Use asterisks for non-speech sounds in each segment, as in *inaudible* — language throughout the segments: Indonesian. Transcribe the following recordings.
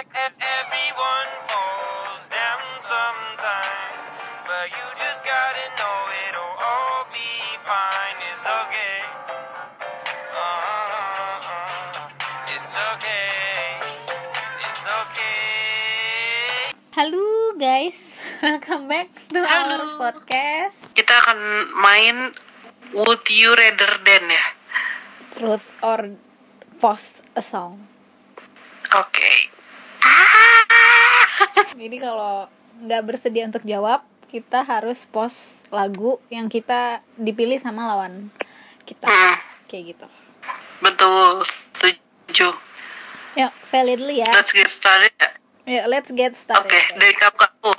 Everyone falls down sometimes, but you just gotta know it'll all be fine. It's okay. Uh, it's okay. It's okay. Halo guys, *laughs* welcome back to our Halo. podcast kita akan main Would You Rather Than ya. Truth or Post a Song. Oke. Jadi kalau nggak bersedia untuk jawab, kita harus post lagu yang kita dipilih sama lawan kita. Hmm, Kayak gitu. betul. Setuju. Yuk, valid dulu ya. Let's get started. ya. Yuk, let's get Oke, started. dari kamu ke aku.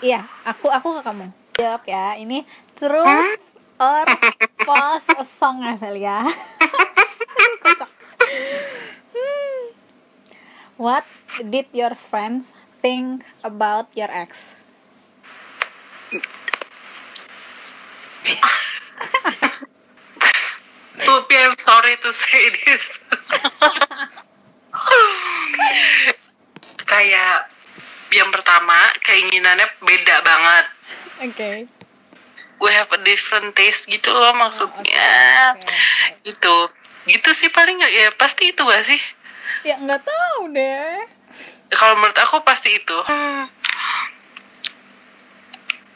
Iya, aku aku ke kamu. Jawab ya. Ini truth or post a song ya, Vel ya. Kocak. Hmm. What did your friends think about your ex? Tupi, I'm sorry to say this. Kayak yang pertama, keinginannya beda banget. Oke. We have a different taste gitu loh maksudnya. oke, oke. Gitu. Gitu sih paling nggak ya pasti itu gak sih? Ya nggak tahu deh. Kalau menurut aku pasti itu.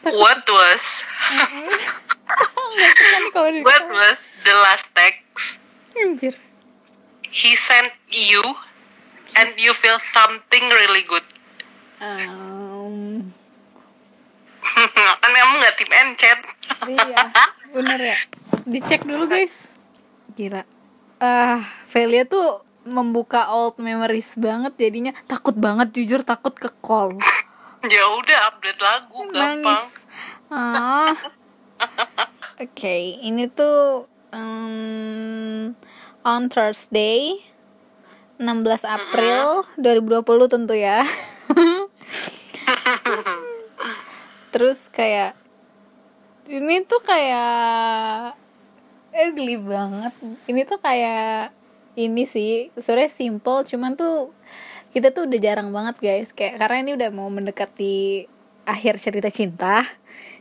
What was *laughs* di what was the last text Anjir. he sent you and you feel something really good? Um, *laughs* kan kamu nggak tim encet. iya, bener ya. Dicek dulu guys. Gila. Ah, Velia tuh membuka old memories banget jadinya takut banget jujur takut ke call. *laughs* ya udah update lagu gampang. Ah. *laughs* Oke, ini tuh um, on Thursday 16 April 2020 tentu ya. *laughs* Terus kayak ini tuh kayak eh geli banget. Ini tuh kayak ini sih sebenarnya simple cuman tuh kita tuh udah jarang banget guys kayak karena ini udah mau mendekati akhir cerita cinta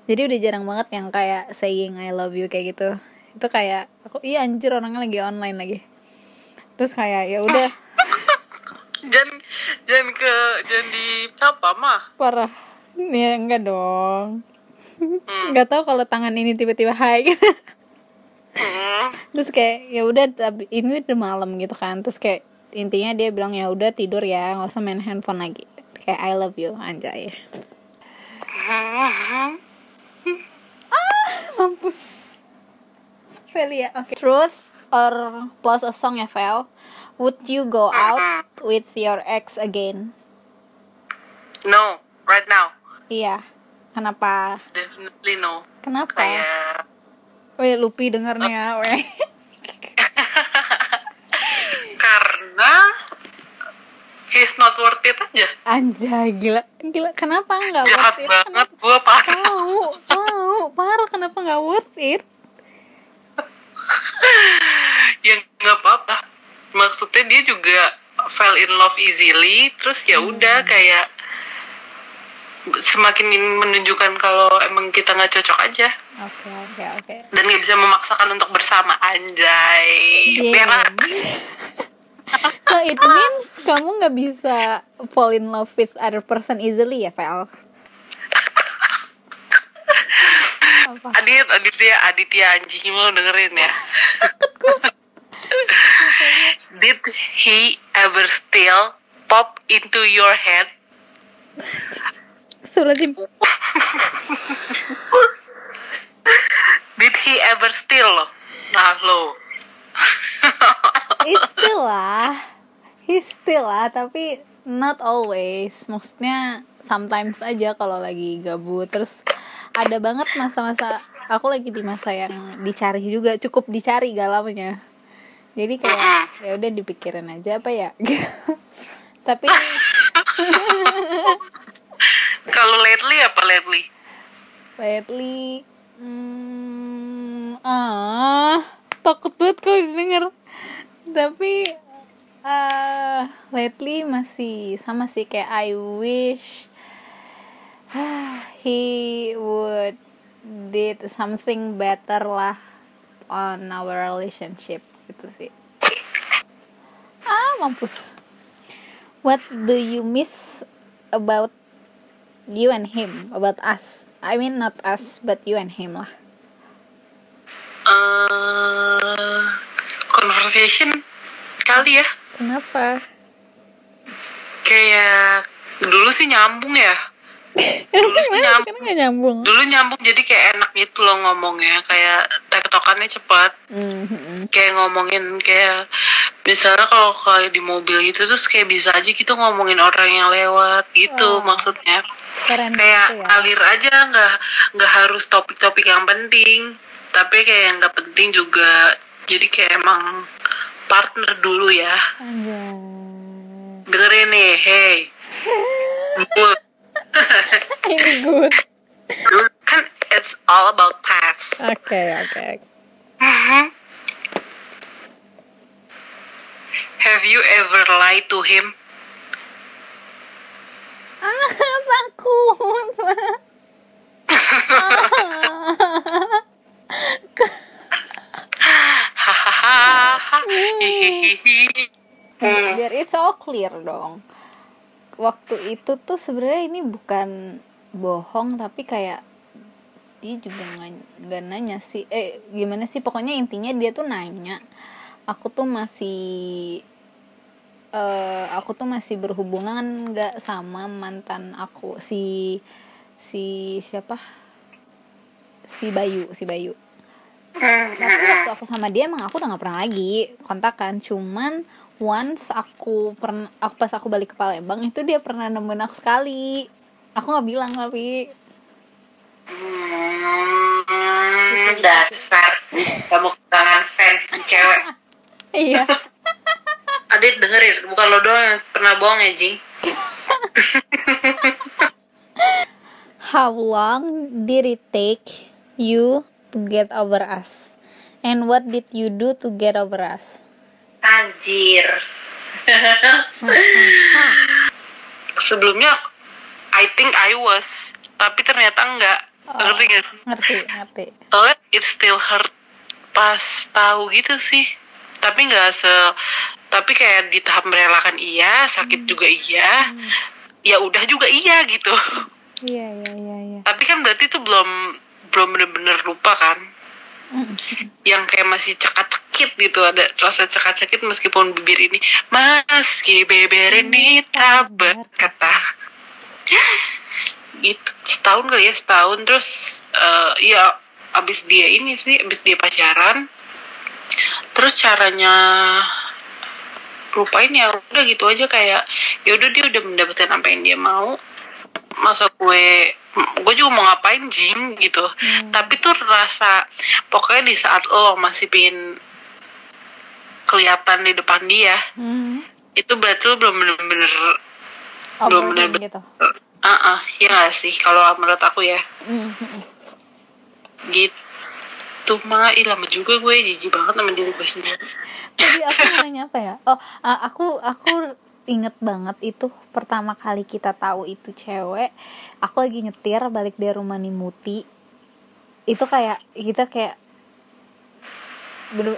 jadi udah jarang banget yang kayak saying I love you kayak gitu itu kayak aku iya anjir orangnya lagi online lagi terus kayak ya udah *laughs* Jangan jangan ke jangan di apa mah. parah ya enggak dong Hmm. nggak tahu kalau tangan ini tiba-tiba high Hmm. *laughs* terus kayak ya udah tapi ini udah malam gitu kan. Terus kayak intinya dia bilang ya udah tidur ya nggak usah main handphone lagi. Kayak I love you anjay. Mampus. Velia oke. Truth or plus a song ya Vel would you go out with your ex again? No, right now. iya. Kenapa? Definitely no. kenapa? Kayak Weh Lupi denger nih ya weh *laughs* karena he's not worth it aja. anjay gila gila kenapa nggak Jahat worth it? banget gue parah. tahu tahu parah kenapa nggak worth it *laughs* ya nggak apa-apa maksudnya dia juga fell in love easily terus ya Hmm. udah kayak semakin menunjukkan kalau emang kita nggak cocok aja. Oke oke oke. Dan nggak bisa memaksakan untuk bersama anjay. Berak *laughs* so it means kamu nggak bisa fall in love with other person easily ya Vel apa? Adit Aditya Aditya anjing lo dengerin ya. Did he ever still pop into your head sih *laughs* did he ever still lo nah lo. It's still lah. He's still lah tapi not always. Maksudnya sometimes aja kalau lagi gabut. Terus ada banget masa-masa aku lagi di masa yang dicari juga. Cukup dicari galamnya. Jadi kayak ya udah dipikirin aja apa ya? *laughs* Tapi *laughs* kalau lately apa lately lately hmm, ah takut banget kalau didengar. Tapi eh lately masih sama sih kayak I wish he would did something better lah on our relationship gitu sih. Ah mampus. What do you miss about you and him about us. I mean not us but you and him lah. Eh conversation kali ya? Kenapa? Kayak dulu sih nyambung ya dulu nyambung nggak nyambung dulu nyambung jadi kayak enak gitu loh ngomongnya kayak tektokannya cepat Mhm. kayak ngomongin kayak misalnya kalau kayak di mobil gitu terus kayak bisa aja gitu ngomongin orang yang lewat gitu Wah. maksudnya keren kayak gitu ya alir aja nggak nggak harus topik-topik yang penting tapi kayak yang nggak penting juga jadi kayak emang partner dulu ya Anjay. dengerin nih hey. *laughs* ini good kan it's all about past oke oke Mhm. Have you ever lied to him? ah takut Hahaha. Hihihihi. Hmm. biar it's all clear dong waktu itu tuh sebenarnya ini bukan bohong tapi kayak dia juga nggak nanya sih. Eh gimana sih? Pokoknya intinya dia tuh nanya. Aku tuh masih eh aku tuh masih berhubungan nggak sama mantan aku si si siapa? Si Bayu si Bayu. Tapi waktu aku sama dia emang aku udah nggak pernah lagi kontakan cuman once aku pernah aku pas aku balik ke Palembang itu dia pernah nemuin aku sekali. Aku nggak bilang tapi Hmm, dasar. Kamu kehilangan fans cewek. *laughs* iya. Adit dengerin, bukan lo doang yang pernah bohong ya, Jing. *laughs* how long did it take you to get over us? And what did you do to get over us Anjir. *laughs* Sebelumnya I think I was, tapi ternyata enggak. Oh. Ngerti gak sih? ngerti ngerti Soalnya it still hurt pas tahu gitu sih. Tapi nggak se tapi kayak di tahap merelakan iya, sakit juga iya. Ya udah juga iya gitu. iya iya iya iya Tapi kan berarti itu belum belum bener-bener lupa kan? Yang kayak masih cekat-cekit gitu ada rasa cekat-cekit meskipun bibir ini meski bibir ini tak berkata. *laughs* gitu setahun kali ya setahun. Terus eh, ya abis dia ini sih abis dia pacaran terus caranya lupain ya udah gitu aja kayak ya udah dia udah mendapatkan apa yang dia mau. Masa gue gue juga mau ngapain jing gitu tapi tuh rasa pokoknya di saat lo masih pingin kelihatan di depan dia Hmm. itu berarti lo belum bener-bener Oh, belum bener-bener gitu ah ah, ya gak sih kalau menurut aku ya Mm, mm, mm. gitu mah lama juga gue jijik banget sama diri gue sendiri Tadi aku nanya apa ya? Oh, uh, aku aku inget banget itu pertama kali kita tahu itu cewek. Aku lagi nyetir balik dari rumah Nimuti. Itu kayak kita kayak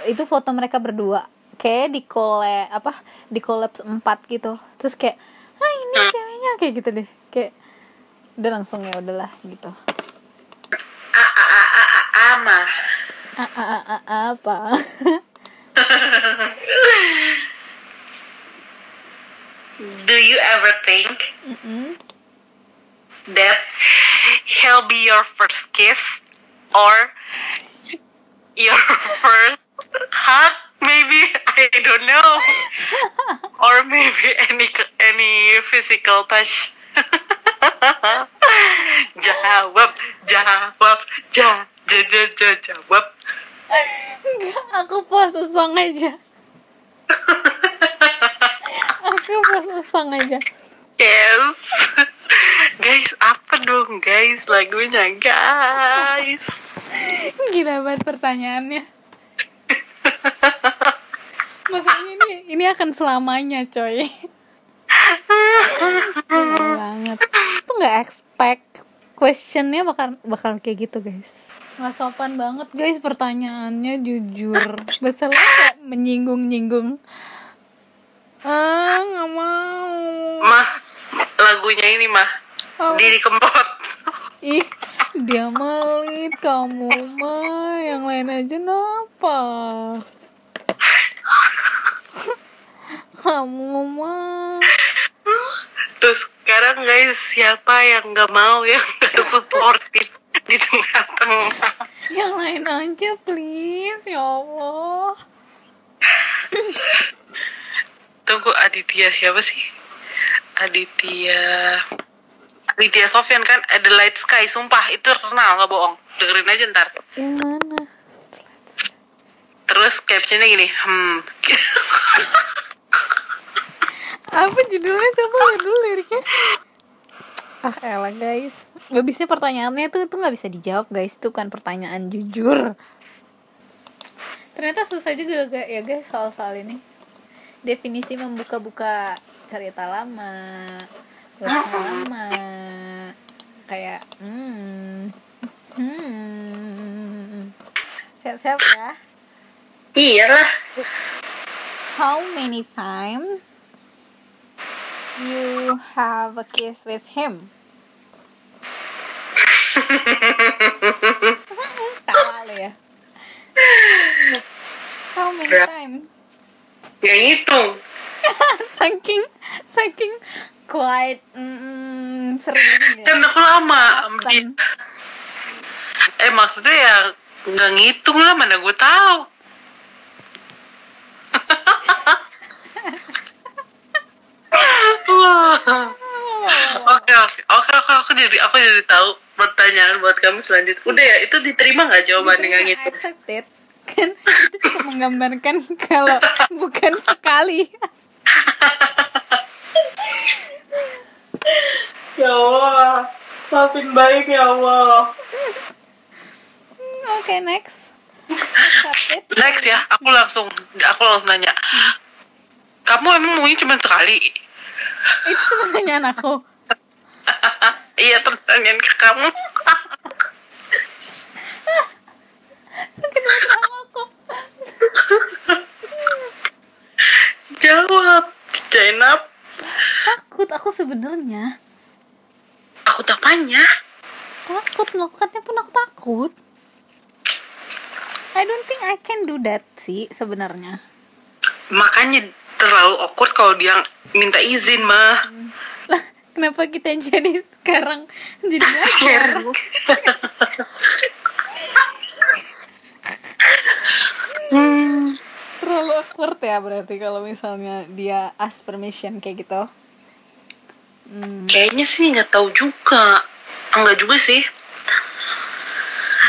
itu foto mereka berdua kayak di collab apa di collab empat gitu terus kayak ah ini ceweknya kayak gitu deh kayak udah langsung ya udahlah gitu a a a a a ama ah, ah, ah, ah, ah, apa do you ever think Mm-mm. that he'll be your first kiss or your *laughs* first hug? Maybe I don't know. *laughs* Or maybe any any physical touch. *laughs* Jawab jawab ja ja ja ja jawab. Enggak, aku post song aja aku song aja. Yes. *laughs* Guys apa dong? Guys lagunya guys. Gila banget pertanyaannya. Masalahnya ini ini akan selamanya coy. Gila banget. Tuh nggak expect questionnya bakal bakal kayak gitu guys. Nggak sopan banget guys pertanyaannya jujur. Masalahnya kayak menyinggung nyinggung ah nggak mau Mah, lagunya ini mah. Oh. Didi Kempot. ih dia malit kamu mah yang lain aja napa kamu mah Terus sekarang guys, siapa yang nggak mau yang nggak supportif di tengah-tengah? yang lain aja please ya Allah Tunggu Aditya siapa sih? Aditya Aditya Sofyan kan? Adelaide Sky sumpah itu terkenal nggak bohong. Dengerin aja ntar. Yang mana? Terus captionnya gini hmm. *laughs* Apa judulnya? Coba lihat dulu liriknya. Ah elah guys. Gak bisa pertanyaannya tuh tuh nggak bisa dijawab guys. Itu kan pertanyaan jujur. Ternyata susah juga ga- ya guys soal-soal ini definisi membuka-buka cerita lama cerita lama kayak hmm hmm siap-siap ya iyalah How many times you have a kiss with him? *laughs* Tawa lu ya. How many times? Yang itu *laughs* saking saking quite mm, sering ya. kan aku lama sama dia. Kan. eh maksudnya ya nggak ngitung lah *laughs* mana gue tahu Oke oke oke oke aku jadi aku jadi tahu pertanyaan buat kamu selanjutnya. Udah ya itu diterima nggak jawabannya nggak gitu? Accepted. Kan itu cukup menggambarkan kalau bukan sekali. Ya Allah, maafin baik ya Allah. Oke, next. Accepted. *laughs* Next ya, aku langsung aku langsung nanya. Kamu emang maunya cuma sekali? Itu pertanyaan aku. *laughs* iya pertanyaan ke kamu. *laughs* Kenapa aku? Jawab, Zainab. Takut aku sebenarnya. Aku tapanya. Takut melakukannya pun aku takut. I don't think I can do that sih sebenarnya. Makanya terlalu awkward kalau dia minta izin mah. Lah, kenapa kita jadi sekarang jadi *laughs* belajar? *laughs* Hmm. Terlalu awkward ya berarti kalau misalnya dia ask permission kayak gitu. Hmm, Kayaknya sih nggak tahu juga. Enggak juga sih.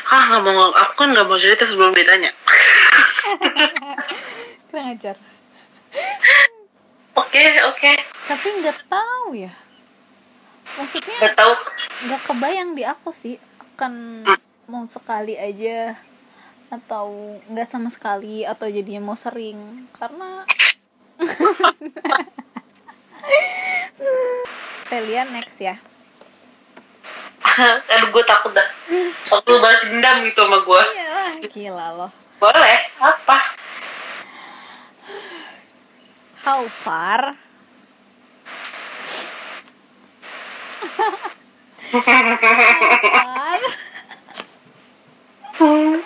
Ah nggak mau aku kan nggak mau cerita sebelum ditanya. *laughs* kurang ajar. Oke oke. Tapi nggak tahu ya. Maksudnya Nggak tahu. nggak kebayang di aku sih akan mau sekali aja atau nggak sama sekali atau jadinya mau sering karena *laughs* Kalian next ya Aduh gue takut dah. Waktu lu balas dendam gitu sama gue. Iyalah gila loh Boleh. Apa? How far *laughs* How far *laughs*